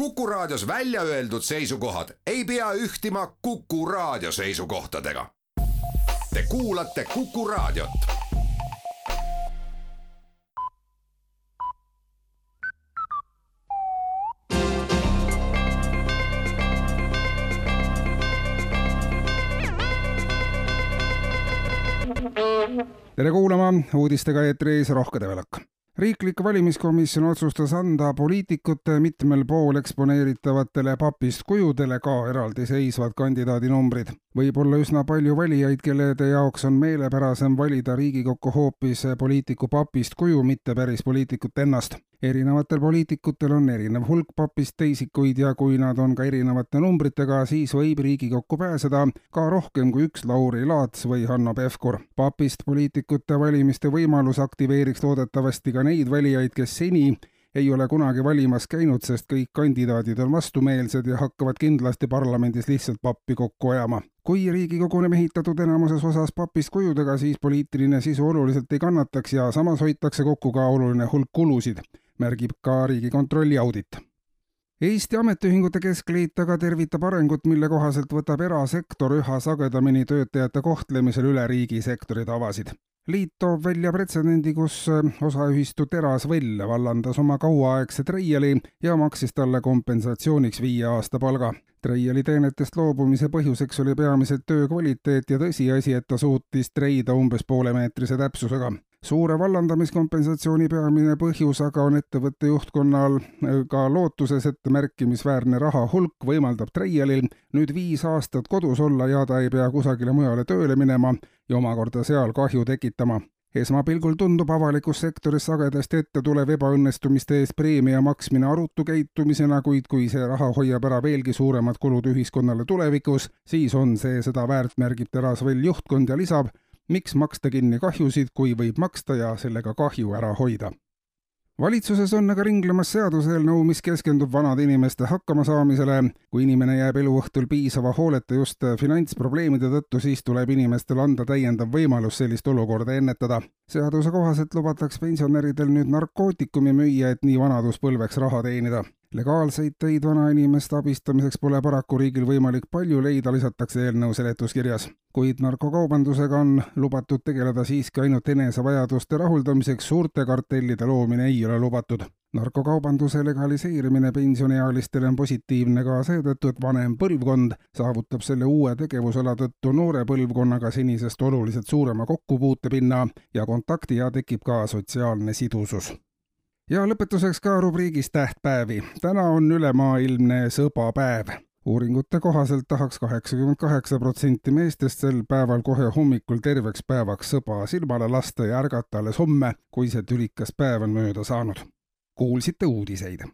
Kuku Raadios välja öeldud seisukohad ei pea ühtima Kuku Raadio seisukohtadega. Te kuulate Kuku Raadiot. tere kuulama, uudistega eetris Rohke Develak riiklik valimiskomisjon otsustas anda poliitikute mitmel pool eksponeeritavatele papist kujudele ka eraldiseisvad kandidaadinumbrid. võib olla üsna palju valijaid, kellede jaoks on meelepärasem valida Riigikokku hoopis poliitiku papist kuju, mitte päris poliitikut ennast. Erinevatel poliitikutel on erinev hulk papist teisikuid ja kui nad on ka erinevate numbritega, siis võib Riigikokku pääseda ka rohkem kui üks Lauri Laats või Hanno Pevkur. papist poliitikute valimiste võimalus aktiveeriks loodetavasti ka neid valijaid, kes seni ei ole kunagi valimas käinud, sest kõik kandidaadid on vastumeelsed ja hakkavad kindlasti parlamendis lihtsalt pappi kokku ajama. kui Riigikogu on mehitatud enamuses osas papist kujudega, siis poliitiline sisu oluliselt ei kannataks ja samas hoitakse kokku ka oluline hulk kulusid, märgib ka Riigikontrolli audit. Eesti Ametiühingute Keskliit aga tervitab arengut, mille kohaselt võtab erasektor üha sagedamini töötajate kohtlemisel üle riigisektori tavasid. Liit toob välja pretsedendi, kus osaühistu Terasvell vallandas oma kauaaegse treiali ja maksis talle kompensatsiooniks viie aasta palga. treiali teenetest loobumise põhjuseks oli peamiselt töö kvaliteet ja tõsiasi, et ta suutis treida umbes poolemeetrise täpsusega suure vallandamiskompensatsiooni peamine põhjus aga on ettevõtte juhtkonnal äh, ka lootuses, et märkimisväärne raha hulk võimaldab Treialil nüüd viis aastat kodus olla ja ta ei pea kusagile mujale tööle minema ja omakorda seal kahju tekitama. esmapilgul tundub avalikus sektoris sagedasti ette tulev ebaõnnestumiste eest preemia maksmine arutu käitumisena, kuid kui see raha hoiab ära veelgi suuremad kulud ühiskonnale tulevikus, siis on see seda väärt, märgib Terasvell juhtkond ja lisab, miks maksta kinni kahjusid, kui võib maksta ja sellega kahju ära hoida valitsuses on aga ringlemas seaduseelnõu, mis keskendub vanade inimeste hakkamasaamisele. kui inimene jääb eluõhtul piisava hooleta just finantsprobleemide tõttu, siis tuleb inimestele anda täiendav võimalus sellist olukorda ennetada. seaduse kohaselt lubatakse pensionäridel nüüd narkootikumi müüa, et nii vanaduspõlveks raha teenida legaalseid teid vanainimeste abistamiseks pole paraku riigil võimalik palju leida, lisatakse eelnõu seletuskirjas. kuid narkokaubandusega on lubatud tegeleda siiski ainult enesevajaduste rahuldamiseks, suurte kartellide loomine ei ole lubatud. narkokaubanduse legaliseerimine pensioniealistele on positiivne ka seetõttu, et vanem põlvkond saavutab selle uue tegevusala tõttu noore põlvkonnaga senisest oluliselt suurema kokkupuutepinna ja kontakti ja tekib ka sotsiaalne sidusus ja lõpetuseks ka rubriigis tähtpäevi. täna on ülemaailmne sõbapäev. uuringute kohaselt tahaks kaheksakümmend kaheksa protsenti meestest sel päeval kohe hommikul terveks päevaks sõba silmale lasta ja ärgata alles homme, kui see tülikas päev on mööda saanud. kuulsite uudiseid